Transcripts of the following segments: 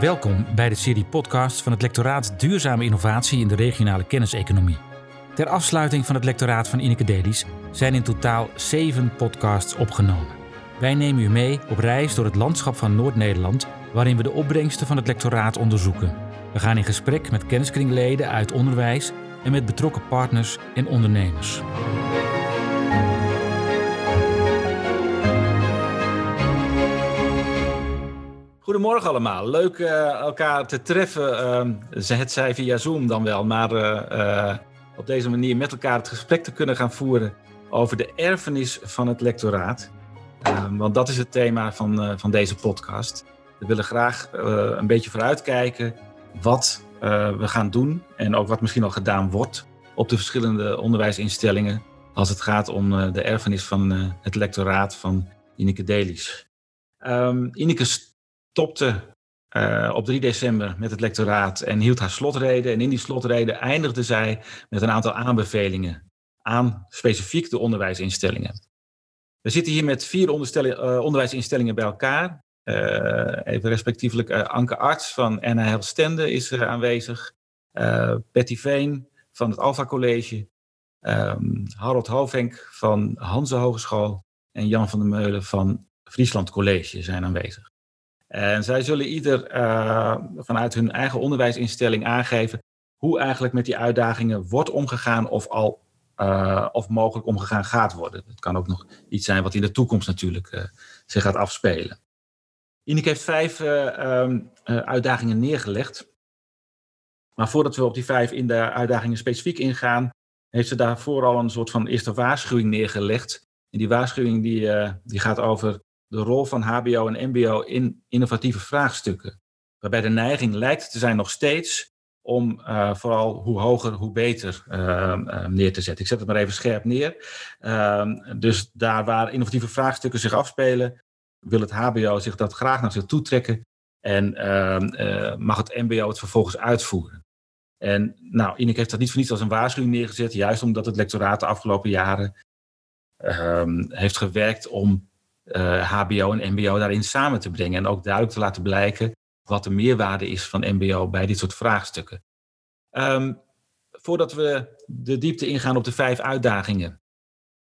Welkom bij de serie podcast van het lectoraat Duurzame Innovatie in de regionale kenniseconomie. Ter afsluiting van het lectoraat van Ineke Delis zijn in totaal zeven podcasts opgenomen. Wij nemen u mee op reis door het landschap van Noord-Nederland, waarin we de opbrengsten van het lectoraat onderzoeken. We gaan in gesprek met kenniskringleden uit onderwijs en met betrokken partners en ondernemers. Goedemorgen allemaal. Leuk uh, elkaar te treffen. Uh, het zij via Zoom dan wel, maar uh, op deze manier met elkaar het gesprek te kunnen gaan voeren over de erfenis van het lectoraat. Ehm, want dat is het thema van, van deze podcast. We willen graag een beetje vooruitkijken wat we gaan doen en ook wat misschien al gedaan wordt op de verschillende onderwijsinstellingen als het gaat om de erfenis van het lectoraat van Ineke Delis. Um, Ineke stopte uh, op 3 december met het lectoraat en hield haar slotrede. En in die slotrede eindigde zij met een aantal aanbevelingen aan specifiek de onderwijsinstellingen. We zitten hier met vier uh, onderwijsinstellingen bij elkaar. Uh, even respectievelijk Anke Arts van NHL Stende is aanwezig. Betty Veen van het Alpha College. Um, Harold Hovenk van Hanse Hogeschool. En Jan van der Meulen van Friesland College zijn aanwezig. En zij zullen ieder uh, vanuit hun eigen onderwijsinstelling aangeven hoe eigenlijk met die uitdagingen wordt omgegaan of al uh, of mogelijk omgegaan gaat worden. Het kan ook nog iets zijn wat in de toekomst natuurlijk uh, zich gaat afspelen. Ineke heeft vijf um, uitdagingen neergelegd. Maar voordat we op die vijf in de uitdagingen specifiek ingaan, heeft ze daarvoor al een soort van eerste waarschuwing neergelegd. En die waarschuwing die, die gaat over de rol van HBO en MBO in innovatieve vraagstukken. Waarbij de neiging lijkt te zijn nog steeds om uh, vooral hoe hoger, hoe beter uh, uh, neer te zetten. Ik zet het maar even scherp neer. Ehm, dus daar waar innovatieve vraagstukken zich afspelen, wil het HBO zich dat graag naar zich toe trekken en ehm, mag het MBO het vervolgens uitvoeren. En nou, Ineke heeft dat niet voor niets als een waarschuwing neergezet, juist omdat het lectoraat de afgelopen jaren ehm, heeft gewerkt om HBO eh, en MBO daarin samen te brengen. En ook duidelijk te laten blijken wat de meerwaarde is van MBO bij dit soort vraagstukken. Um, voordat we de diepte ingaan op de vijf uitdagingen.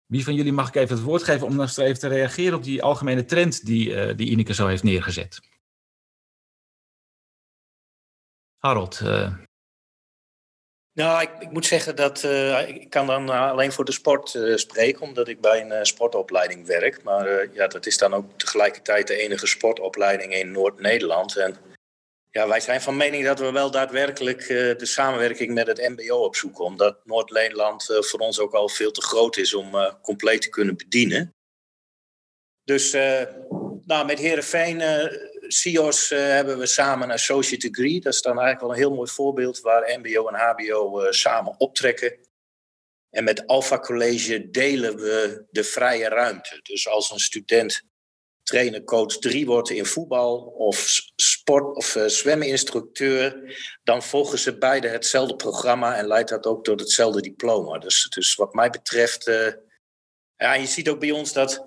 Wie van jullie mag ik even het woord geven om dan even te reageren op die algemene trend die, uh, die Ineke zo heeft neergezet? Harold, uh, nou, ik, moet zeggen dat uh, ik kan dan uh, alleen voor de sport uh, spreken, omdat ik bij een sportopleiding werk. Maar ja, dat is dan ook tegelijkertijd de enige sportopleiding in Noord-Nederland. En ja, wij zijn van mening dat we wel daadwerkelijk de samenwerking met het MBO opzoeken, omdat Noord-Nederland voor ons ook al veel te groot is om compleet te kunnen bedienen. Dus nou, met Herenveen CIO's uh, hebben we samen een associate degree. Dat is dan eigenlijk wel een heel mooi voorbeeld waar MBO en HBO uh, samen optrekken. En met Alpha College delen we de vrije ruimte. Dus als een student trainer, coach 3 wordt in voetbal of sport of uh, zweminstructeur, dan volgen ze beide hetzelfde programma en leidt dat ook tot hetzelfde diploma. Dus, dus wat mij betreft, ja, je ziet ook bij ons dat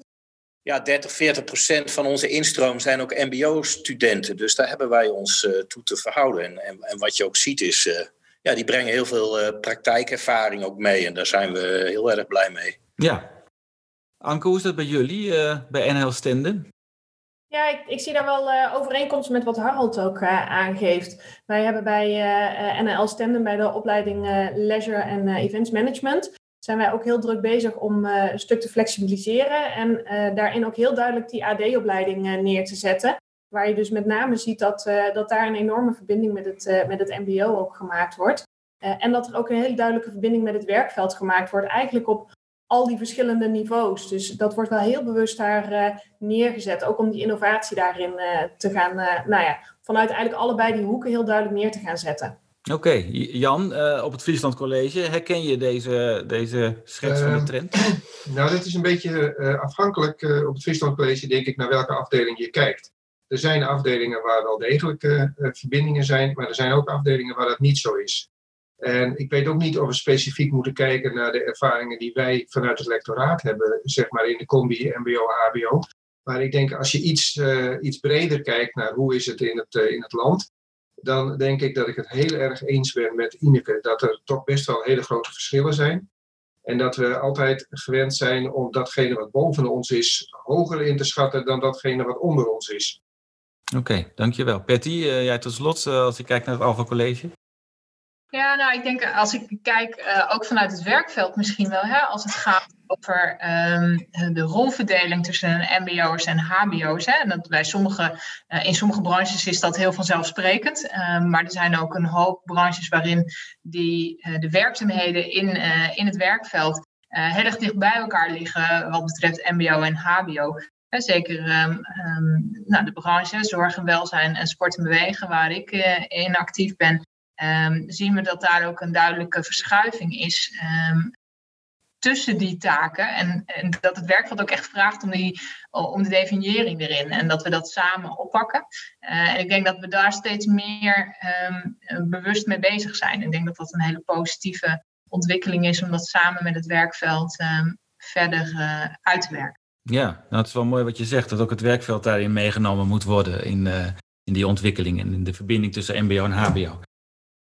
ja, 30, 40 procent van onze instroom zijn ook MBO-studenten. Dus daar hebben wij ons uh, toe te verhouden. En, en, en, wat je ook ziet is, uh, ja, die brengen heel veel uh, praktijkervaring ook mee. En daar zijn we heel erg blij mee. Ja. Anke, hoe is dat bij jullie, bij NL Stenden? Ja, ik, ik, zie daar wel uh, overeenkomsten met wat Harold ook uh, aangeeft. Wij hebben bij uh, NL Stenden bij de opleiding Leisure en Events Management zijn wij ook heel druk bezig om uh, een stuk te flexibiliseren en uh, daarin ook heel duidelijk die AD-opleiding uh, neer te zetten. Waar je dus met name ziet dat, dat daar een enorme verbinding met het, met het MBO ook gemaakt wordt. en dat er ook een hele duidelijke verbinding met het werkveld gemaakt wordt, eigenlijk op al die verschillende niveaus. Dus dat wordt wel heel bewust daar neergezet, ook om die innovatie daarin te gaan, nou ja, vanuit eigenlijk allebei die hoeken heel duidelijk neer te gaan zetten. Oké, Jan, uh, op het Friesland College, herken je deze, deze schets van de ehm, trend? nou, dat is een beetje uh, afhankelijk uh, op het Friesland College, denk ik, naar welke afdeling je kijkt. Er zijn afdelingen waar wel degelijke verbindingen zijn, maar er zijn ook afdelingen waar dat niet zo is. En ik weet ook niet of we specifiek moeten kijken naar de ervaringen die wij vanuit het lectoraat hebben, zeg maar in de combi MBO, HBO. Maar ik denk als je iets, iets breder kijkt naar hoe is het in het, in het land, dan denk ik dat ik het heel erg eens ben met Ineke dat er toch best wel hele grote verschillen zijn. En dat we altijd gewend zijn om datgene wat boven ons is hoger in te schatten dan datgene wat onder ons is. Oké, dankjewel. Patty, uh, jij tot slot, uh, als ik kijk naar het Alpha College. Ja, nou, ik denk als ik kijk, uh, ook vanuit het werkveld misschien wel, hè, als het gaat over um, de rolverdeling tussen MBO'ers en HBO'ers. Hè, en dat bij sommige, uh, in sommige branches is dat heel vanzelfsprekend. Um, maar er zijn ook een hoop branches waarin die, uh, de werkzaamheden in, in het werkveld heel erg dicht bij elkaar liggen wat betreft MBO en HBO. Zeker um, nou, de branche, zorg en welzijn en sport en bewegen, waar ik in actief ben. Zien we dat daar ook een duidelijke verschuiving is tussen die taken. En, en, dat het werkveld ook echt vraagt om, die, om de definiëring erin. En dat we dat samen oppakken. Uh, en ik denk dat we daar steeds meer um, bewust mee bezig zijn. Ik denk dat dat een hele positieve ontwikkeling is om dat samen met het werkveld verder uh, uit te werken. Ja, nou, het is wel mooi wat je zegt, dat ook het werkveld daarin meegenomen moet worden in, uh, in die ontwikkeling en in de verbinding tussen MBO en HBO.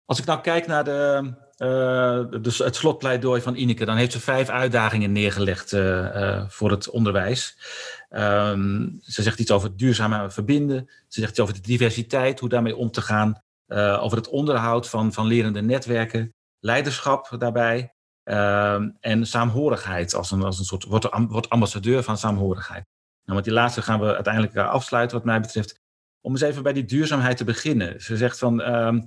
Als ik nou kijk naar de, uh, dus het slotpleidooi van Ineke, dan heeft ze vijf uitdagingen neergelegd uh, uh, voor het onderwijs. Um, ze zegt iets over duurzaam verbinden. Ze zegt iets over de diversiteit, hoe daarmee om te gaan. over het onderhoud van, van lerende netwerken. Leiderschap daarbij. Um, en saamhorigheid als een, een soort, wordt, wordt ambassadeur van saamhorigheid. Nou, met die laatste gaan we uiteindelijk afsluiten wat mij betreft. Om eens even bij die duurzaamheid te beginnen. Ze zegt van, um,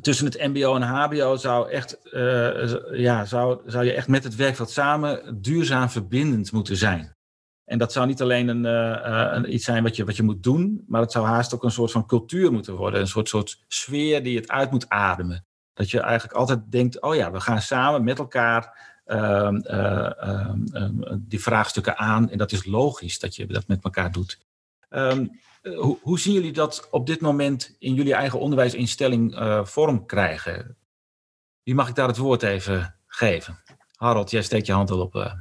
tussen het MBO en HBO zou, echt, uh, ja, zou, zou je echt met het werkveld samen duurzaam verbindend moeten zijn. En dat zou niet alleen een, uh, een, iets zijn wat je, wat je moet doen, maar het zou haast ook een soort van cultuur moeten worden. Een soort, soort sfeer die het uit moet ademen. Dat je eigenlijk altijd denkt, oh ja, we gaan samen met elkaar uh, die vraagstukken aan. En dat is logisch dat je dat met elkaar doet. Um, hoe, hoe, zien jullie dat op dit moment in jullie eigen onderwijsinstelling uh, vorm krijgen? Wie mag ik daar het woord even geven? Harold, jij steekt je hand al op. Uh...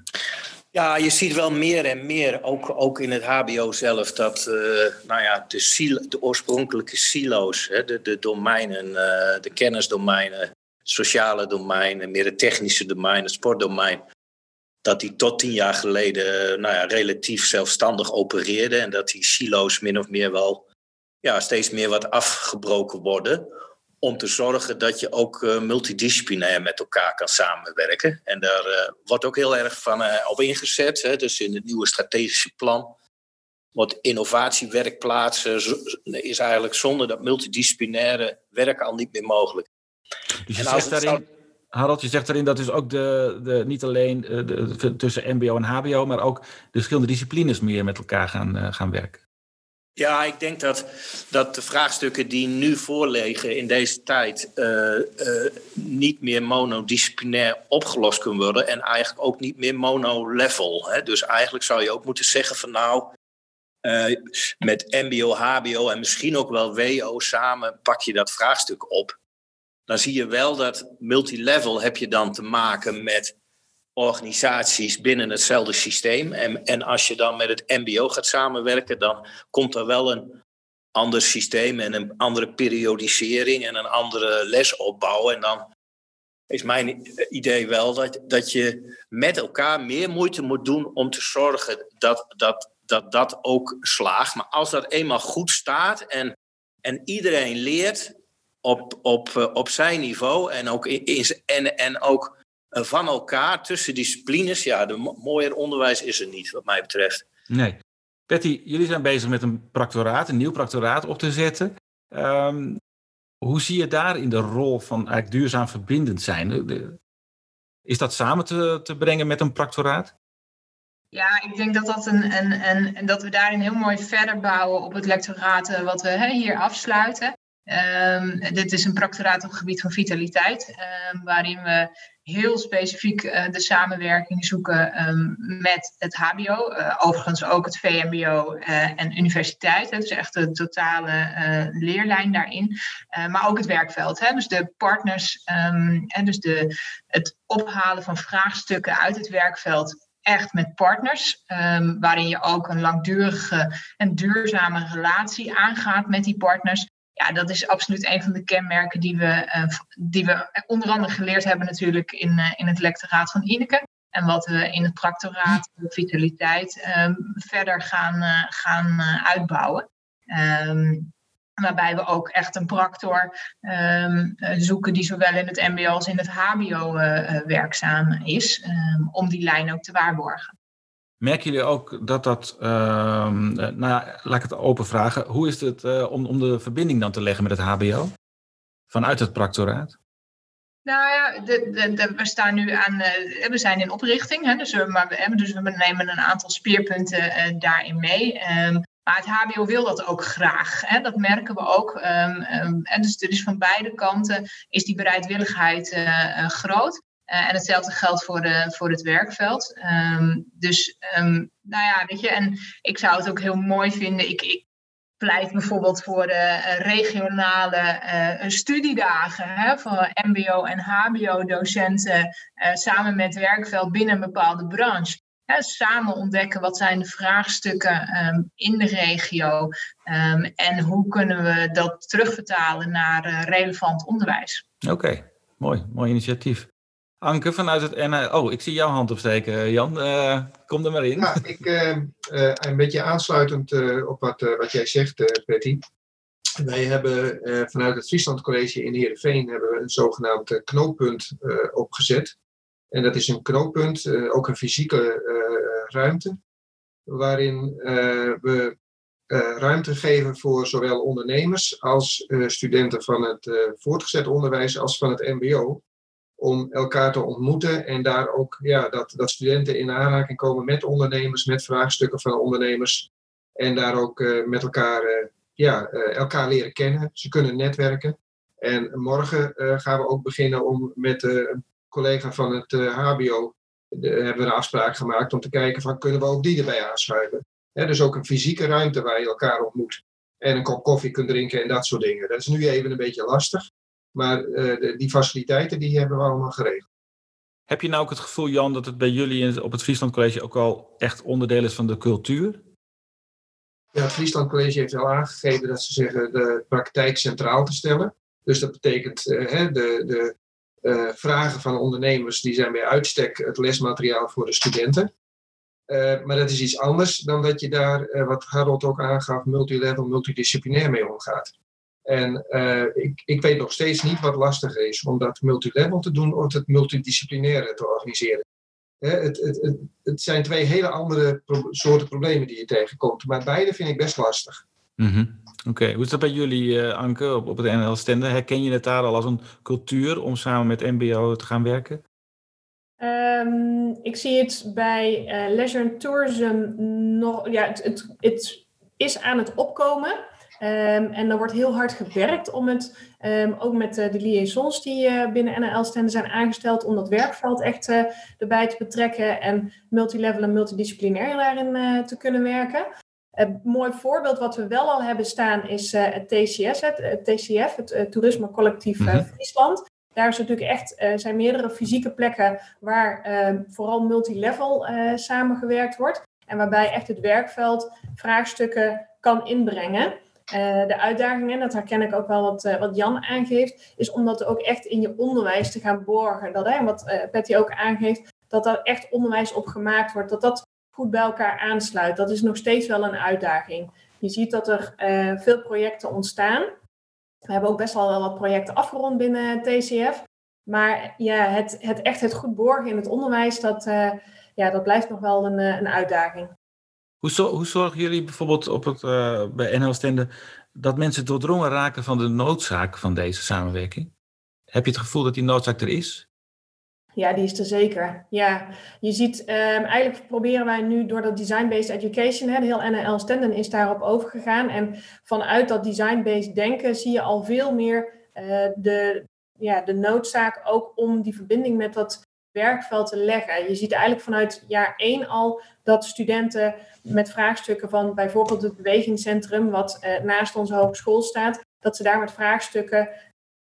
Ja, je ziet wel meer en meer, ook, ook in het HBO zelf, dat nou ja, de, de oorspronkelijke silo's, hè, de, de domeinen, de kennisdomeinen, sociale domeinen, meer het technische domein, het sportdomein, dat die tot tien jaar geleden nou ja, relatief zelfstandig opereerde en dat die silo's min of meer wel ja, steeds meer wat afgebroken worden. Om te zorgen dat je ook uh, multidisciplinair met elkaar kan samenwerken. En daar uh, wordt ook heel erg van uh, op ingezet. Hè. Dus in het nieuwe strategische plan wordt innovatiewerkplaatsen is eigenlijk zonder dat multidisciplinaire werk al niet meer mogelijk. Dus je zegt daarin, Harald, je zegt erin dat dus ook de, de, niet alleen eh, de, tussen MBO en HBO, maar ook de verschillende disciplines meer met elkaar gaan, uh, gaan werken. Ja, ik denk dat, dat de vraagstukken die nu voorliggen in deze tijd uh, niet meer monodisciplinair opgelost kunnen worden en eigenlijk ook niet meer mono-level. Dus eigenlijk zou je ook moeten zeggen van nou, met MBO, HBO en misschien ook wel WO samen pak je dat vraagstuk op dan zie je wel dat multilevel heb je dan te maken met organisaties binnen hetzelfde systeem. En, en als je dan met het MBO gaat samenwerken, dan komt er wel een ander systeem en een andere periodisering en een andere lesopbouw. En dan is mijn idee wel dat, dat je met elkaar meer moeite moet doen om te zorgen dat dat, dat, dat ook slaagt. Maar als dat eenmaal goed staat en, en iedereen leert op, op, eh, op zijn niveau en ook, in, en, en ook eh, van elkaar tussen disciplines. Ja, de mooier onderwijs is er niet, wat mij betreft. Nee. Betty, jullie zijn bezig met een practoraat, een nieuw practoraat op te zetten. Um, hoe zie je daar in de rol van eigenlijk duurzaam verbindend zijn? Is dat samen te, te brengen met een practoraat? Ja, ik denk dat, dat, een, een, een, dat we daarin heel mooi verder bouwen op het lectoraat eh, wat we hè, hier afsluiten. Um, dit is een practoraat op het gebied van vitaliteit, um, waarin we heel specifiek uh, de samenwerking zoeken um, met het HBO, uh, overigens ook het VMBO uh, en universiteit. Hè, dus echt de totale leerlijn daarin, maar ook het werkveld. Hè, dus de partners en dus de, het ophalen van vraagstukken uit het werkveld echt met partners, waarin je ook een langdurige en duurzame relatie aangaat met die partners ja, dat is absoluut een van de kenmerken die we, die we onder andere geleerd hebben natuurlijk in, in het lectoraat van Ineke. En wat we in het practoraat vitaliteit um, verder gaan, gaan uitbouwen. Um, Waarbij we ook echt een practor um, zoeken die zowel in het MBO als in het HBO werkzaam is, om die lijn ook te waarborgen. Merken jullie ook dat dat, uh, nou laat ik het open vragen, hoe is het uh, om, om de verbinding dan te leggen met het HBO vanuit het practoraat? Nou ja, de, de, we staan nu aan, uh, we zijn in oprichting, hè, dus, we, maar we, dus we nemen een aantal speerpunten daarin mee. Um, maar het HBO wil dat ook graag. Hè? Dat merken we ook. Um, um, en dus, dus van beide kanten is die bereidwilligheid uh, groot. Uh, en hetzelfde geldt voor, de, voor het werkveld. Um, dus, nou ja, weet je, en ik zou het ook heel mooi vinden. Ik, ik pleit bijvoorbeeld voor de regionale studiedagen hè, voor MBO en HBO-docenten samen met werkveld binnen een bepaalde branche samen ontdekken wat zijn de vraagstukken um, in de regio en hoe kunnen we dat terugvertalen naar relevant onderwijs. Oké, mooi, mooi initiatief. Anke vanuit het NL. Oh, ik zie jouw hand opsteken, Jan. Uh, kom er maar in. Ja, ik, uh, een beetje aansluitend op wat, wat jij zegt, Patty. Wij hebben vanuit het Friesland College in Heerenveen hebben we een zogenaamd knooppunt opgezet. En dat is een knooppunt, ook een fysieke ruimte, waarin we ruimte geven voor zowel ondernemers als studenten van het voortgezet onderwijs als van het MBO. Om elkaar te ontmoeten en daar ook ja, dat, dat studenten in aanraking komen met ondernemers, met vraagstukken van ondernemers. En daar ook met elkaar, ja, elkaar leren kennen. Ze kunnen netwerken. En morgen gaan we ook beginnen om met een collega van het HBO eh, hebben we een afspraak gemaakt om te kijken van kunnen we ook die erbij aanschuiven. Dus ook een fysieke ruimte waar je elkaar ontmoet. En een kop koffie kunt drinken en dat soort dingen. Dat is nu even een beetje lastig. Maar uh, de, die faciliteiten die hebben we allemaal geregeld. Heb je nou ook het gevoel, Jan, dat het bij jullie op het Friesland College ook al echt onderdeel is van de cultuur? Ja, het Friesland College heeft wel aangegeven dat ze zeggen de praktijk centraal te stellen. Dus dat betekent uh, de, de, uh, vragen van ondernemers, die zijn bij uitstek het lesmateriaal voor de studenten. Uh, maar dat is iets anders dan dat je daar, wat Harold ook aangaf, multilevel, multidisciplinair mee omgaat. En ik, ik weet nog steeds niet wat lastiger is om dat multilevel te doen of het multidisciplinaire te organiseren. Het, het, het, het, zijn twee hele andere pro soorten problemen die je tegenkomt, maar beide vind ik best lastig. Mm -hmm. Oké, hoe is dat bij jullie, uh, Anke, op, op het NL-stende? Herken je het daar al als een cultuur om samen met MBO te gaan werken? Um, ik zie het bij uh, Leisure and Tourism nog, ja, het, het, het is aan het opkomen. Um, en er wordt heel hard gewerkt om het, um, ook met uh, de liaisons die uh, binnen NL-stenden zijn aangesteld, om dat werkveld echt uh, erbij te betrekken en multilevel en multidisciplinair daarin te kunnen werken. Een mooi voorbeeld wat we wel al hebben staan is het TCS, het, het TCF, het Toerisme Collectief uh, Friesland. Daar is natuurlijk echt, zijn meerdere fysieke plekken waar vooral multilevel samengewerkt wordt. En waarbij echt het werkveld vraagstukken kan inbrengen. De uitdagingen, dat herken ik ook wel wat, wat Jan aangeeft, is om dat ook echt in je onderwijs te gaan borgen. Dat, hè, wat Patty ook aangeeft, dat er echt onderwijs op gemaakt wordt. Dat dat goed bij elkaar aansluit. Dat is nog steeds wel een uitdaging. Je ziet dat er uh, veel projecten ontstaan. We hebben ook best wel wat projecten afgerond binnen TCF. Maar ja, het, het echt het goed borgen in het onderwijs, dat, uh, ja, dat blijft nog wel een, een uitdaging. Hoe, hoe zorgen jullie bijvoorbeeld op het, uh, bij NL Stenden dat mensen doordrongen raken van de noodzaak van deze samenwerking? Heb je het gevoel dat die noodzaak er is? Ja, die is er zeker. Ja, je ziet, um, eigenlijk proberen wij nu door dat design-based education, hè, heel NL Stenden is daarop overgegaan. En vanuit dat design-based denken zie je al veel meer uh, de, ja, de noodzaak ook om die verbinding met dat werkveld te leggen. Je ziet eigenlijk vanuit jaar één al dat studenten met vraagstukken van bijvoorbeeld het bewegingscentrum, wat uh, naast onze hogeschool staat, dat ze daar met vraagstukken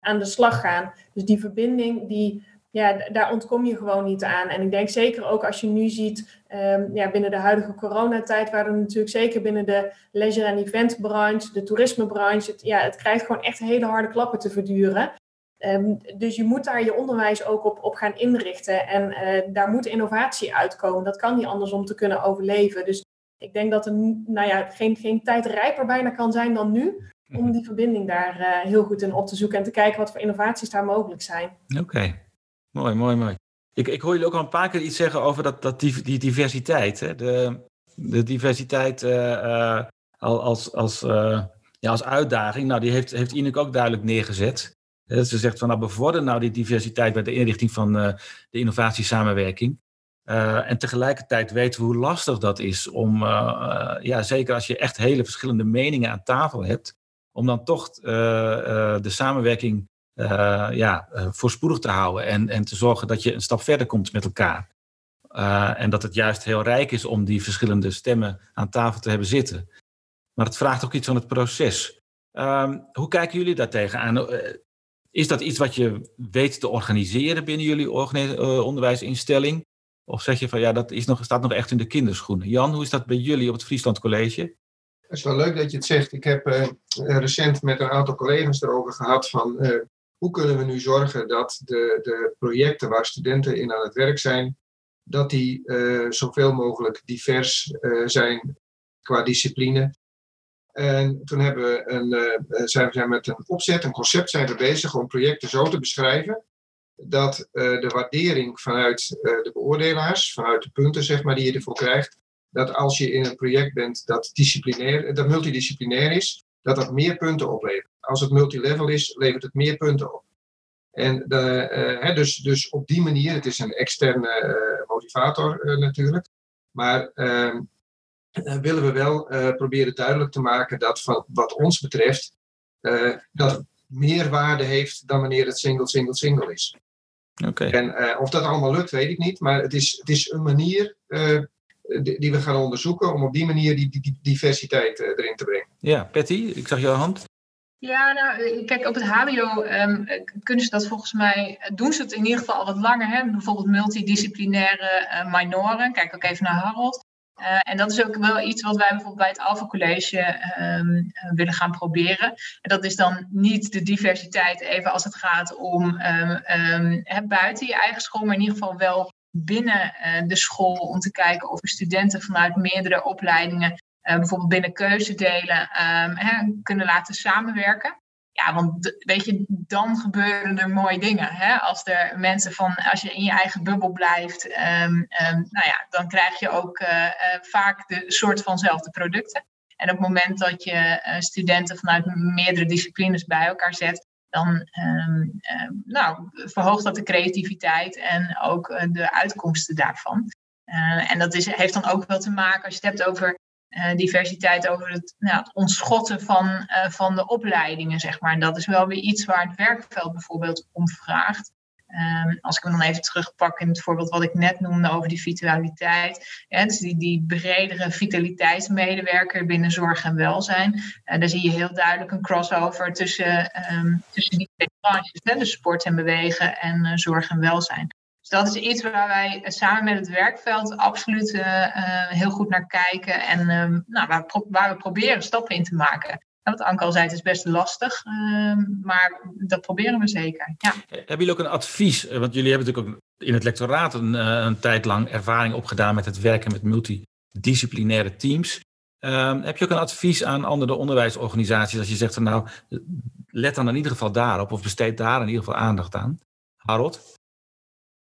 aan de slag gaan. Dus die verbinding die ja, daar ontkom je gewoon niet aan. En ik denk zeker ook als je nu ziet, um, ja, binnen de huidige coronatijd, waar er natuurlijk zeker binnen de leisure- en eventbranche, de toerismebranche, ja, het krijgt gewoon echt hele harde klappen te verduren. Um, dus je moet daar je onderwijs ook op, op gaan inrichten. En uh, daar moet innovatie uitkomen. Dat kan niet anders om te kunnen overleven. Dus ik denk dat er nou ja, geen, geen tijd rijper bijna kan zijn dan nu. Om die verbinding daar uh, heel goed in op te zoeken en te kijken wat voor innovaties daar mogelijk zijn. Oké, mooi, mooi, mooi. Ik, ik hoor jullie ook al een paar keer iets zeggen over dat, dat die, die diversiteit. Hè? De, de diversiteit uh, als, als, ja, als uitdaging. Nou, die heeft, heeft Ineke ook duidelijk neergezet. Ze zegt van nou bevorder nou die diversiteit bij de inrichting van uh, de innovatiesamenwerking. Uh, en tegelijkertijd weten we hoe lastig dat is om, uh, ja, zeker als je echt hele verschillende meningen aan tafel hebt, om dan toch de samenwerking ja, voorspoedig te houden en, en te zorgen dat je een stap verder komt met elkaar. en dat het juist heel rijk is om die verschillende stemmen aan tafel te hebben zitten. Maar het vraagt ook iets van het proces. Um, hoe kijken jullie daar tegenaan? Is dat iets wat je weet te organiseren binnen jullie uh, onderwijsinstelling? Of zeg je van ja, dat is nog, staat nog echt in de kinderschoenen? Jan, hoe is dat bij jullie op het Friesland College? Het is wel leuk dat je het zegt. Ik heb uh, recent met een aantal collega's erover gehad van hoe kunnen we nu zorgen dat de, de projecten waar studenten in aan het werk zijn, dat die zoveel mogelijk divers zijn qua discipline. En toen hebben we een, uh, zijn we met een opzet, een concept zijn we bezig om projecten zo te beschrijven dat uh, de waardering vanuit de beoordelaars, vanuit de punten zeg maar, die je ervoor krijgt, dat als je in een project bent dat, disciplinair, dat multidisciplinair is, dat dat meer punten oplevert. Als het multilevel is, levert het meer punten op. En hè, dus, dus op die manier, het is een externe motivator natuurlijk, maar ehm, willen we wel uh, proberen duidelijk te maken dat van wat ons betreft uh, dat meer waarde heeft dan wanneer het single, single, single is. Okay. En of dat allemaal lukt, weet ik niet. Maar het is, het is een manier die, die, we gaan onderzoeken om op die manier die, die, die diversiteit erin te brengen. Ja, Patty, ik zag jouw hand. Ja, nou, kijk, op het HBO um, kunnen ze dat volgens mij, doen ze het in ieder geval al wat langer. Hè? Bijvoorbeeld multidisciplinaire uh, minoren. Kijk ook even naar Harold. Uh, en dat is ook wel iets wat wij bijvoorbeeld bij het Alpha College um, willen gaan proberen. En dat is dan niet de diversiteit even als het gaat om um, um, buiten je eigen school, maar in ieder geval wel binnen uh, de school om te kijken of studenten vanuit meerdere opleidingen, bijvoorbeeld binnen keuzedelen, kunnen laten samenwerken. Ja, want weet je, dan gebeuren er mooie dingen. Hè? Als er mensen van, als je in je eigen bubbel blijft, um, um, nou ja, dan krijg je ook uh, uh, vaak de soort vanzelfde producten. En op het moment dat je uh, studenten vanuit meerdere disciplines bij elkaar zet, dan um, nou, verhoogt dat de creativiteit en ook de uitkomsten daarvan. en dat is, heeft dan ook wel te maken, als je het hebt over uh, diversiteit over het, nou, het ontschotten van, uh, van de opleidingen, zeg maar. En dat is wel weer iets waar het werkveld bijvoorbeeld om vraagt. Um, als ik me dan even terugpak in het voorbeeld wat ik net noemde over die vitaliteit. Hè, dus die, die bredere vitaliteitsmedewerker binnen zorg en welzijn. Uh, daar zie je heel duidelijk een crossover tussen, um, tussen die twee branches. Dus sport en bewegen en zorg en welzijn. Dus dat is iets waar wij samen met het werkveld absoluut uh, uh, heel goed naar kijken. En uh, nou, waar, we proberen stappen in te maken. En wat Anke al zei, het is best lastig. Ehm, maar dat proberen we zeker. Ja. Hebben jullie ook een advies? Want jullie hebben natuurlijk ook in het lectoraat een, eh, een tijd lang ervaring opgedaan met het werken met multidisciplinaire teams. Ehm, heb je ook een advies aan andere onderwijsorganisaties als je zegt van nou, let dan in ieder geval daarop of besteed daar in ieder geval aandacht aan? Harold?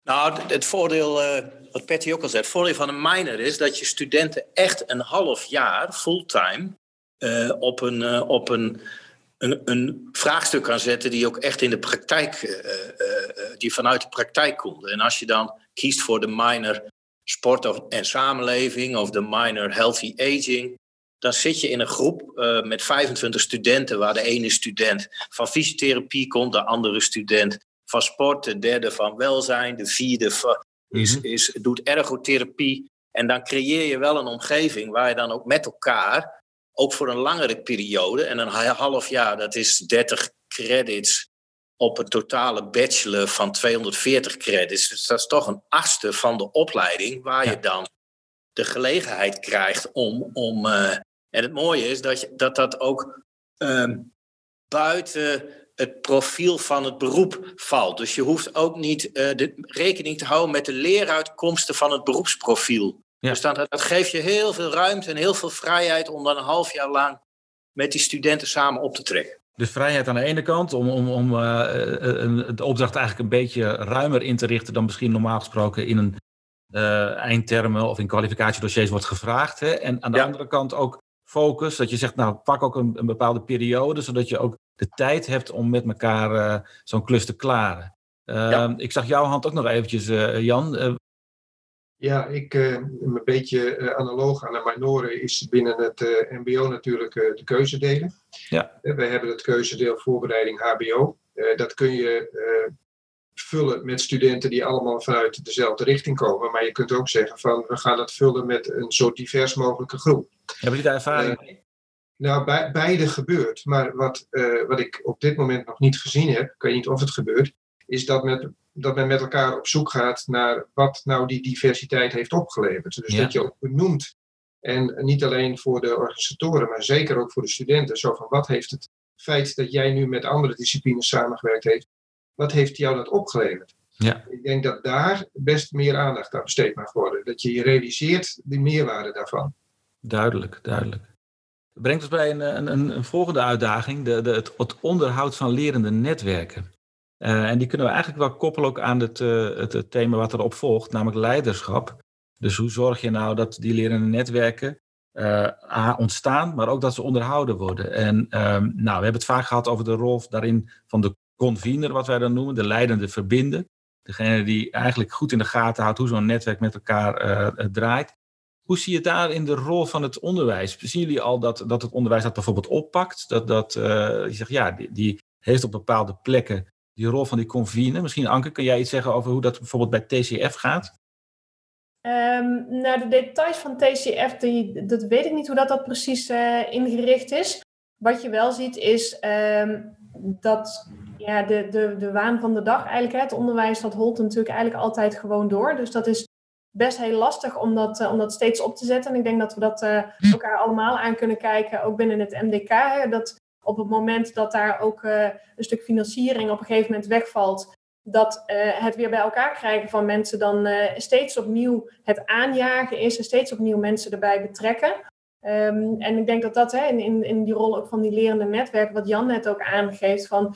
Nou, het voordeel, uh, wat Patty ook al zei, het voordeel van een minor is dat je studenten echt een half jaar fulltime uh, op, een, uh, op een, een, een, vraagstuk kan zetten die ook echt in de praktijk, die vanuit de praktijk komt. En als je dan kiest voor de minor sport en samenleving of de minor healthy aging, dan zit je in een groep met 25 studenten, waar de ene student van fysiotherapie komt, de andere student van sport, de derde van welzijn, de vierde van, is, mhm. is, doet ergotherapie. En dan creëer je wel een omgeving waar je dan ook met elkaar, ook voor een langere periode, en een half jaar, dat is 30 credits op een totale bachelor van 240 credits. Dus dat is toch een achtste van de opleiding waar je dan de gelegenheid krijgt om. om uh, en het mooie is dat je, dat, dat ook uh, buiten het profiel van het beroep valt. Dus je hoeft ook niet uh, de, rekening te houden met de leeruitkomsten van het beroepsprofiel. Ja. Dus dan, dat geeft je heel veel ruimte en heel veel vrijheid om dan een half jaar lang met die studenten samen op te trekken. Dus vrijheid aan de ene kant om, om, om uh, de opdracht eigenlijk een beetje ruimer in te richten dan misschien normaal gesproken in een uh, eindtermen of in kwalificatiedossiers wordt gevraagd. Hè? En aan de ja. andere kant ook focus, dat je zegt, nou pak ook een, een, bepaalde periode, zodat je ook de tijd hebt om met elkaar uh, zo'n klus te klaren. Uh, ja. Ik zag jouw hand ook nog eventjes, Jan. Ja, ik, een beetje analoog aan de minoren is binnen het MBO natuurlijk de keuzedelen. Ja. We hebben het keuzedeel voorbereiding HBO. dat kun je vullen met studenten die allemaal vanuit dezelfde richting komen. Maar je kunt ook zeggen van we gaan het vullen met een zo divers mogelijke groep. Hebben jullie daar ervaring mee? Nou, bij, beide gebeurt. Maar wat, uh, wat ik op dit moment nog niet gezien heb, ik weet niet of het gebeurt, is dat, met, dat men met elkaar op zoek gaat naar wat nou die diversiteit heeft opgeleverd. Dus ja. dat je ook benoemt. En niet alleen voor de organisatoren, maar zeker ook voor de studenten. Zo van wat heeft het feit dat jij nu met andere disciplines samengewerkt heeft, wat heeft jou dat opgeleverd? Ja. Ik denk dat daar best meer aandacht aan besteed mag worden. Dat je je realiseert de meerwaarde daarvan. Duidelijk, duidelijk. Brengt ons bij een, een, een volgende uitdaging, de, de, het, onderhoud van lerende netwerken. Uh, en die kunnen we eigenlijk wel koppelen ook aan het, uh, het, het, thema wat erop volgt, namelijk leiderschap. Dus hoe zorg je nou dat die lerende netwerken uh, ontstaan, maar ook dat ze onderhouden worden? En um, nou, we hebben het vaak gehad over de rol daarin van de convener, wat wij dan noemen, de leidende verbinder. Degene die eigenlijk goed in de gaten houdt hoe zo'n netwerk met elkaar draait. Hoe zie je daar in de rol van het onderwijs? Zien jullie al dat, dat het onderwijs dat bijvoorbeeld oppakt? Dat, dat uh, je zegt, ja, die, die, heeft op bepaalde plekken die rol van die convener. Misschien Anke, kun jij iets zeggen over hoe dat bijvoorbeeld bij TCF gaat? Um, nou, de details van TCF, dat weet ik niet hoe dat, dat precies uh, ingericht is. Wat je wel ziet is um, dat ja, de, de, de waan van de dag eigenlijk. Het onderwijs dat holt natuurlijk eigenlijk altijd gewoon door. Dus dat is best heel lastig om dat, uh, om dat steeds op te zetten. En ik denk dat we dat uh, elkaar allemaal aan kunnen kijken, ook binnen het MDK. Hè, dat op het moment dat daar ook uh, een stuk financiering op een gegeven moment wegvalt, dat het weer bij elkaar krijgen van mensen dan steeds opnieuw het aanjagen is en steeds opnieuw mensen erbij betrekken. Um, en ik denk dat dat hè, in, in, die rol ook van die lerende netwerken, wat Jan net ook aangeeft, van uh,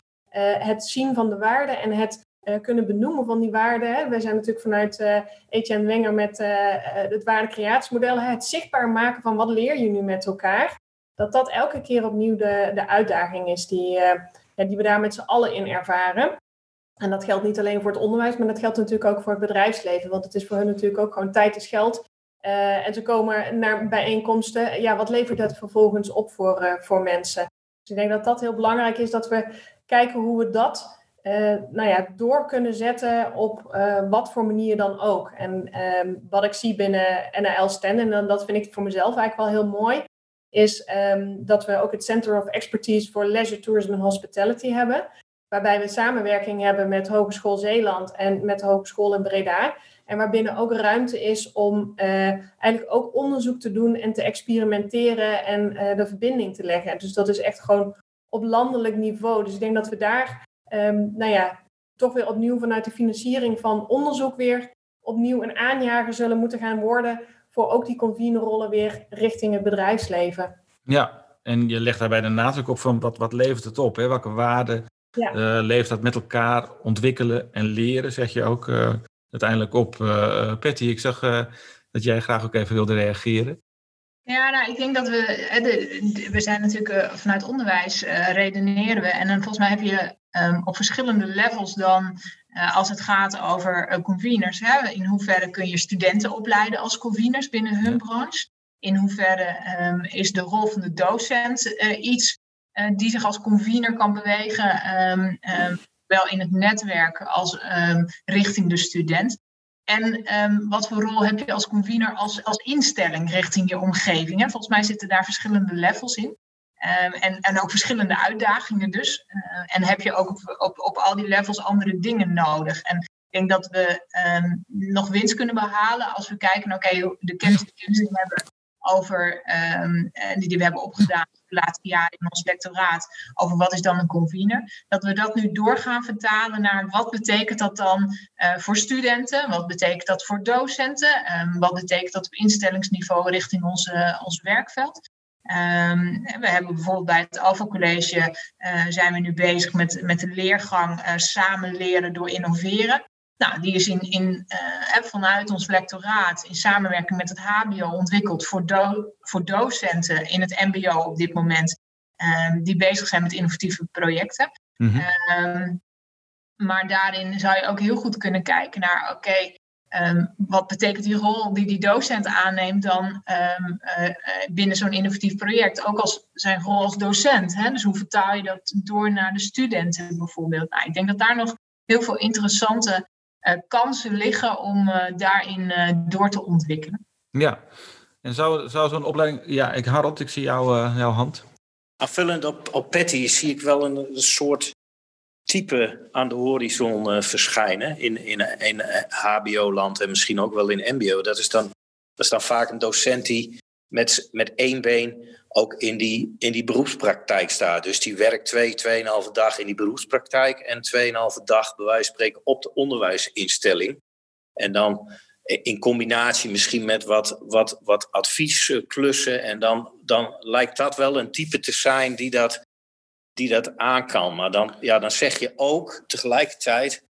het zien van de waarde en het uh, kunnen benoemen van die waarden. Wij zijn natuurlijk vanuit uh, Etienne Wenger met het waardecreatiemodel, het zichtbaar maken van wat leer je nu met elkaar. Dat dat elke keer opnieuw de, de uitdaging is die, ja, die we daar met z'n allen in ervaren. En dat geldt niet alleen voor het onderwijs, maar dat geldt natuurlijk ook voor het bedrijfsleven. Want het is voor hun natuurlijk ook gewoon tijd is geld. En ze komen naar bijeenkomsten. Ja, wat levert dat vervolgens op voor, voor mensen? Dus ik denk dat dat heel belangrijk is, dat we kijken hoe we dat nou ja, door kunnen zetten op wat voor manier dan ook. En um, wat ik zie binnen NAL Stand, en dat vind ik voor mezelf eigenlijk wel heel mooi, is um, dat we ook het Center of Expertise for Leisure Tourism and Hospitality hebben. Waarbij we samenwerking hebben met Hogeschool Zeeland en met de Hogeschool in Breda. En waarbinnen ook ruimte is om uh, eigenlijk ook onderzoek te doen en te experimenteren en de verbinding te leggen. Dus dat is echt gewoon op landelijk niveau. Dus ik denk dat we daar, um, nou ja, toch weer opnieuw vanuit de financiering van onderzoek weer opnieuw een aanjager zullen moeten gaan worden voor ook die convenerrollen weer richting het bedrijfsleven. Ja, en je legt daarbij de nadruk op van wat, wat levert het op? Hè? Welke waarden ja. uh, levert dat met elkaar ontwikkelen en leren, zeg je ook uiteindelijk op. Uh, Patty, ik zag dat jij graag ook even wilde reageren. Ja, nou, ik denk dat we, we zijn natuurlijk uh, vanuit onderwijs redeneren we. En dan volgens mij heb je um, op verschillende levels dan, als het gaat over conveners, hè, in hoeverre kun je studenten opleiden als conveners binnen hun branche? In hoeverre um, is de rol van de docent iets die zich als convener kan bewegen? Um, wel in het netwerk als richting de student. En um, wat voor rol heb je als convener als, als instelling richting je omgeving? Hè? Volgens mij zitten daar verschillende levels in. Ehm, en, en ook verschillende uitdagingen dus. en heb je ook op, op, op al die levels andere dingen nodig. En ik denk dat we ehm, nog winst kunnen behalen als we kijken, oké, de kennis die we hebben over, um, die, die we hebben opgedaan de laatste jaren in ons lectoraat, over wat is dan een convener. Dat we dat nu door gaan vertalen naar wat betekent dat dan uh, voor studenten, wat betekent dat voor docenten, um, wat betekent dat op instellingsniveau richting onze, ons werkveld. Um, we hebben bijvoorbeeld bij het Alpha College uh, zijn we nu bezig met, met de leergang uh, samen leren door innoveren. Nou, die is in, in, uh, vanuit ons lectoraat in samenwerking met het HBO ontwikkeld voor, do voor docenten in het MBO op dit moment, um, die bezig zijn met innovatieve projecten. Mm -hmm. um, maar daarin zou je ook heel goed kunnen kijken naar, oké, okay, um, wat betekent die rol die die docent aanneemt dan uh, binnen zo'n innovatief project? Ook als zijn rol als docent. Hè? Dus hoe vertaal je dat door naar de studenten bijvoorbeeld? Nou, ik denk dat daar nog heel veel interessante kansen liggen om uh, daarin uh, door te ontwikkelen. Ja, en zou, zou zo'n opleiding. Ja, ik Harold, ik zie jou, jouw hand. Aanvullend op, op Patty zie ik wel een, een soort type aan de horizon verschijnen in, in, in HBO-land en misschien ook wel in MBO. Dat is dan, dat is dan vaak een docent die met, met één been ook in die, in die beroepspraktijk staat. Dus die werkt twee, tweeënhalve dag in die beroepspraktijk en tweeënhalve dag, bij wijze van spreken, op de onderwijsinstelling. En dan in combinatie misschien met wat, wat, wat adviesklussen. En dan, dan lijkt dat wel een type te zijn die dat, die dat aan kan. Maar dan, ja, dan zeg je ook tegelijkertijd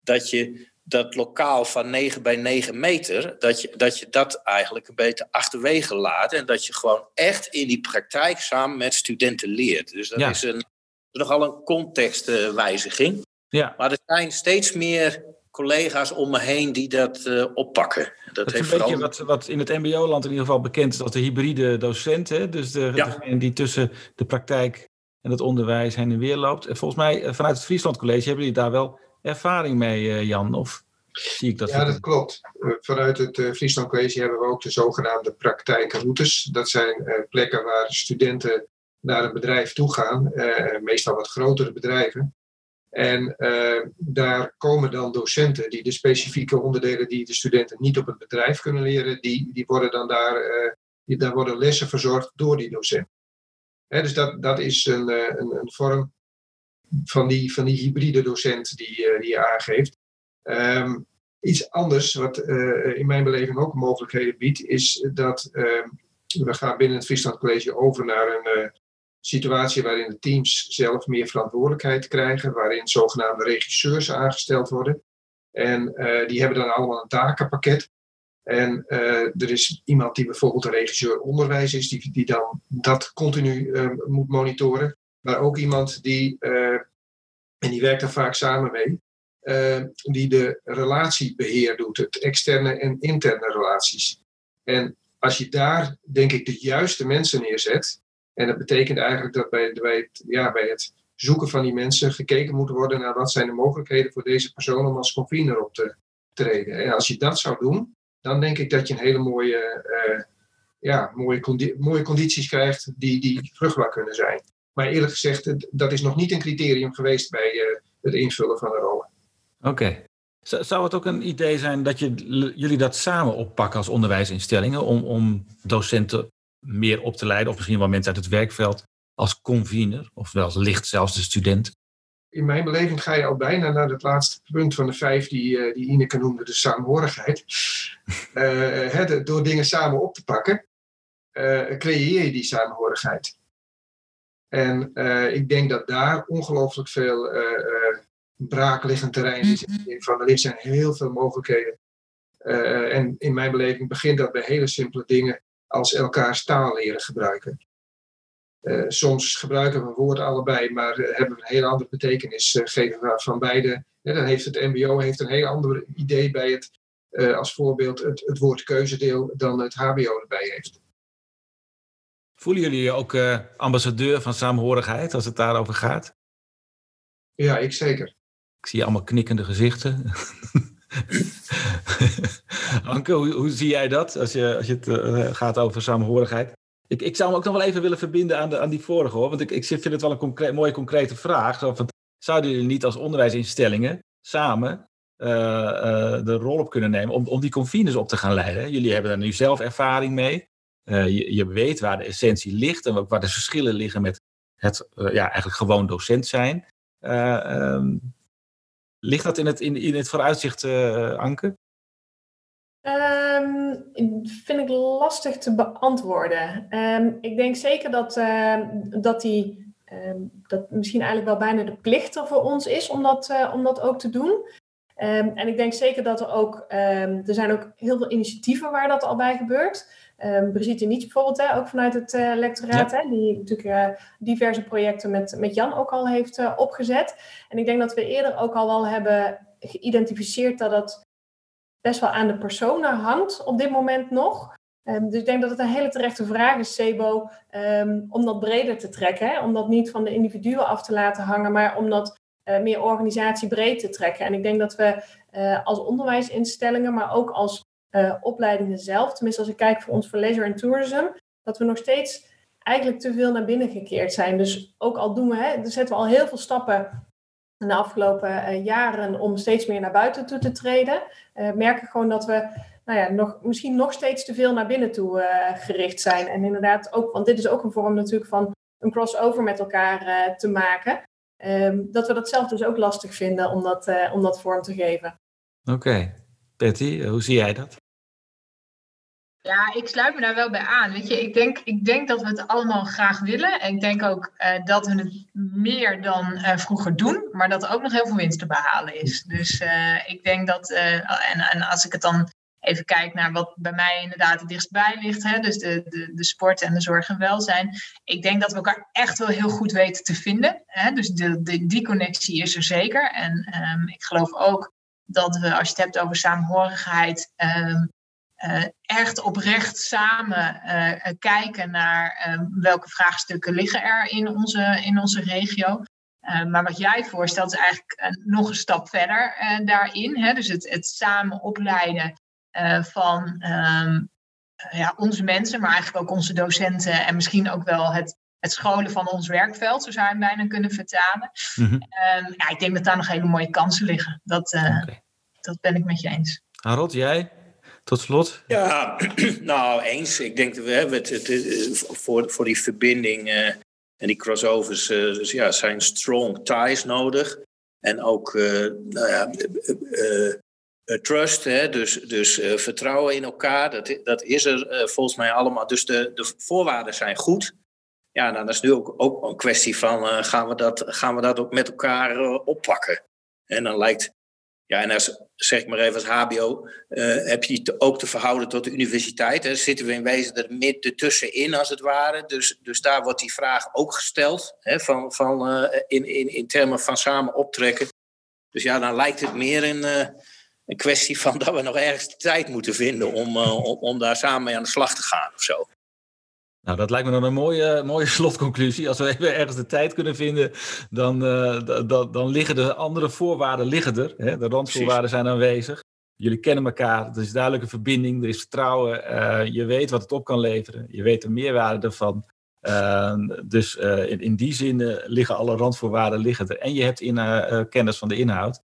dat je dat lokaal van 9 bij 9 meter, dat je, dat je dat eigenlijk een beetje achterwege laat. En dat je gewoon echt in die praktijk samen met studenten leert. Dus dat is een, nogal een contextwijziging. Ja. Maar er zijn steeds meer collega's om me heen die dat uh, oppakken. Dat, dat heeft is een beetje wat, wat in het mbo-land in ieder geval bekend is als de hybride docent. Hè? Dus de, ja. degene die tussen de praktijk en het onderwijs heen en weer loopt. En volgens mij eh, vanuit het Friesland College hebben jullie daar wel ervaring mee, Jan? Of zie ik dat? Ja, dat klopt. Vanuit het uh, Friesland College hebben we ook de zogenaamde praktijkroutes. Dat zijn plekken waar studenten naar een bedrijf toe gaan, meestal wat grotere bedrijven. En daar komen dan docenten die de specifieke onderdelen die de studenten niet op het bedrijf kunnen leren, die, die worden dan daar, die, daar worden lessen verzorgd door die docent. Hè, dus dat, dat is een, een, een vorm van die, van die hybride docent die, uh, die je aangeeft. Um, iets anders, wat uh, in mijn beleving ook mogelijkheden biedt, is dat uh, we gaan binnen het Friesland College over naar een uh, situatie waarin de teams zelf meer verantwoordelijkheid krijgen, waarin zogenaamde regisseurs aangesteld worden. En die hebben dan allemaal een takenpakket. En er is iemand die bijvoorbeeld een regisseur onderwijs is, die, die dan dat continu moet monitoren. Maar ook iemand die, uh, en die werkt daar vaak samen mee, uh, die de relatiebeheer doet, het externe en interne relaties. En als je daar, denk ik, de juiste mensen neerzet, en dat betekent eigenlijk dat bij, bij, het, ja, bij het zoeken van die mensen gekeken moet worden naar wat zijn de mogelijkheden voor deze persoon om als convener op te treden. En als je dat zou doen, dan denk ik dat je een hele mooie, uh, ja, mooie, mooie condities krijgt die, die vruchtbaar kunnen zijn. Maar eerlijk gezegd, dat is nog niet een criterium geweest bij uh, het invullen van de rollen. Oké. Okay. Zou het ook een idee zijn dat je, jullie dat samen oppakken als onderwijsinstellingen om, om docenten meer op te leiden, of misschien wel mensen uit het werkveld als convener, of wel licht zelfs de student? In mijn beleving ga je al bijna naar het laatste punt van de vijf die, uh, die Ineke noemde, de saamhorigheid. uh, door dingen samen op te pakken, uh, creëer je die saamhorigheid. En uh, ik denk dat daar ongelooflijk veel uh, braakliggend terrein is. Van, er zijn heel veel mogelijkheden. en in mijn beleving begint dat bij hele simpele dingen als elkaars taal leren gebruiken. soms gebruiken we een woord allebei, maar hebben we een hele andere betekenis geven we van beide. dan heeft het MBO heeft een heel ander idee bij het, als voorbeeld, het, het woord keuzedeel dan het HBO erbij heeft. Voelen jullie je ook uh, ambassadeur van saamhorigheid als het daarover gaat? Ja, ik zeker. Ik zie allemaal knikkende gezichten. Anke, hoe, hoe, zie jij dat als je, als je het uh, gaat over saamhorigheid? Ik, ik zou hem ook nog wel even willen verbinden aan, de, aan die vorige hoor. Want ik, ik vind het wel een concreet, mooie concrete vraag. Zo van, zouden jullie niet als onderwijsinstellingen samen de rol op kunnen nemen om, om die confines op te gaan leiden? Jullie hebben daar nu zelf ervaring mee. Je, je weet waar de essentie ligt en waar de verschillen liggen met het ja, eigenlijk gewoon docent zijn. Um, ligt dat in het, in, in het vooruitzicht, Anke? Um, vind ik lastig te beantwoorden. Um, ik denk zeker dat, dat die dat misschien eigenlijk wel bijna de plicht er voor ons is om dat, om dat ook te doen. en ik denk zeker dat er ook, er zijn ook heel veel initiatieven waar dat al bij gebeurt. Um, Brigitte Niets bijvoorbeeld, hè, ook vanuit het uh, lectoraat, hè, die natuurlijk uh, diverse projecten met, met Jan ook al heeft uh, opgezet. En ik denk dat we eerder ook al wel hebben geïdentificeerd dat dat best wel aan de personen hangt op dit moment nog. Um, dus ik denk dat het een hele terechte vraag is, Sebo, um, om dat breder te trekken. Hè? Om dat niet van de individuen af te laten hangen, maar om dat meer organisatiebreed te trekken. En ik denk dat we als onderwijsinstellingen, maar ook als uh, opleidingen zelf, tenminste als ik kijk voor ons voor leisure en tourism, dat we nog steeds eigenlijk te veel naar binnen gekeerd zijn. Dus ook al doen we, hè, er zetten we al heel veel stappen in de afgelopen uh, jaren om steeds meer naar buiten toe te treden, uh, merken gewoon dat we nou ja, nog, misschien nog steeds te veel naar binnen toe gericht zijn. En inderdaad ook, want dit is ook een vorm natuurlijk van een crossover met elkaar te maken. Um, dat we dat zelf dus ook lastig vinden om dat, om dat vorm te geven. Oké. Betty, hoe zie jij dat? Ja, ik sluit me daar wel bij aan. Weet je, ik denk, ik denk dat we het allemaal graag willen. En ik denk ook uh, dat we het meer dan uh, vroeger doen, maar dat er ook nog heel veel winst te behalen is. Dus uh, ik denk dat, en, en als ik het dan even kijk naar wat bij mij inderdaad het dichtstbij ligt, hè, dus de, de, de sport en de zorg en welzijn. Ik denk dat we elkaar echt wel heel goed weten te vinden. Hè, dus de, de, die connectie is er zeker. En um, ik geloof ook dat we, als je het hebt over saamhorigheid, um, uh, echt oprecht samen uh, kijken naar uh, welke vraagstukken liggen er in onze, in onze regio. maar wat jij voorstelt is eigenlijk nog een stap verder daarin. Hè? Dus het, het samen opleiden van um, ja, onze mensen, maar eigenlijk ook onze docenten en misschien ook wel het, het scholen van ons werkveld, zo zou je hem bijna kunnen vertalen. Mm -hmm. ja, ik denk dat daar nog hele mooie kansen liggen. Dat, okay. dat ben ik met je eens. Harold, jij? Tot slot? Ja, nou eens. Ik denk dat we hebben het, het, voor, voor die verbinding uh, en die crossovers uh, dus ja, zijn strong ties nodig. En ook nou ja, trust, hè, dus, dus vertrouwen in elkaar, dat, dat is er volgens mij allemaal. Dus de, de voorwaarden zijn goed. Ja, nou, dat is nu ook, ook een kwestie van gaan, we dat, gaan we dat ook met elkaar oppakken. En dan lijkt ja, en als, zeg ik maar even als HBO, uh, heb je ook te verhouden tot de universiteit. Hè. Zitten we in wezen er midden tussenin, als het ware. Dus, dus daar wordt die vraag ook gesteld, hè, van, van, uh, in, in, in termen van samen optrekken. Dus ja, dan lijkt het meer een, uh, een kwestie van dat we nog ergens tijd moeten vinden om, om, om daar samen mee aan de slag te gaan of zo. Nou, dat lijkt me dan een mooie, mooie slotconclusie. Als we even ergens de tijd kunnen vinden, dan, uh, dan, dan liggen de andere voorwaarden liggen er. Hè? De randvoorwaarden zijn aanwezig. Jullie kennen elkaar, er is duidelijke verbinding, er is vertrouwen. Uh, je weet wat het op kan leveren, je weet de meerwaarde ervan. Uh, dus in, in die zin liggen alle randvoorwaarden liggen er. En je hebt in, kennis van de inhoud.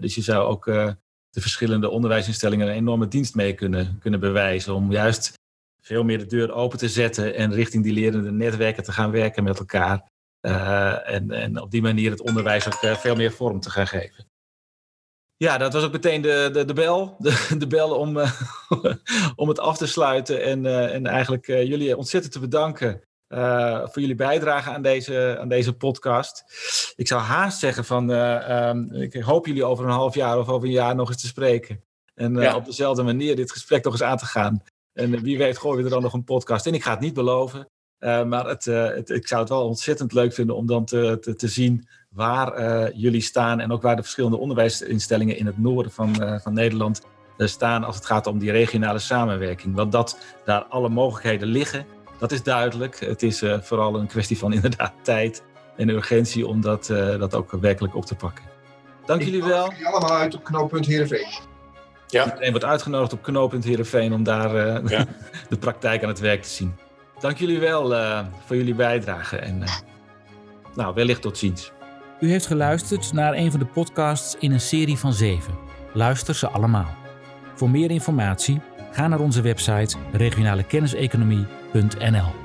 dus je zou ook de verschillende onderwijsinstellingen een enorme dienst mee kunnen, kunnen bewijzen. Om juist veel meer de deur open te zetten en richting die lerende netwerken te gaan werken met elkaar. Uh, en, en op die manier het onderwijs ook uh, veel meer vorm te gaan geven. Ja, dat was ook meteen de, de, de bel. De, de bel om, uh, om het af te sluiten. En, en eigenlijk jullie ontzettend te bedanken voor jullie bijdrage aan deze, aan deze podcast. Ik zou haast zeggen van, um, ik hoop jullie over een half jaar of over een jaar nog eens te spreken. En ja. op dezelfde manier dit gesprek nog eens aan te gaan. En wie weet gooien we er dan nog een podcast in. Ik ga het niet beloven. Uh, maar het, uh, het, ik zou het wel ontzettend leuk vinden om dan te, te, te zien waar uh, jullie staan. En ook waar de verschillende onderwijsinstellingen in het noorden van, van Nederland staan als het gaat om die regionale samenwerking. Want dat daar alle mogelijkheden liggen, dat is duidelijk. Het is vooral een kwestie van inderdaad tijd en urgentie om dat, dat ook werkelijk op te pakken. Dank ik jullie wel. allemaal uit op knooppunt Heerenveen. Ja. Iedereen wordt uitgenodigd op knooppunt Heerenveen om daar uh, ja. de praktijk aan het werk te zien. dank jullie wel uh, voor jullie bijdrage. En uh, nou, wellicht tot ziens. U heeft geluisterd naar een van de podcasts in een serie van zeven. Luister ze allemaal. Voor meer informatie ga naar onze website regionalekenniseconomie.nl.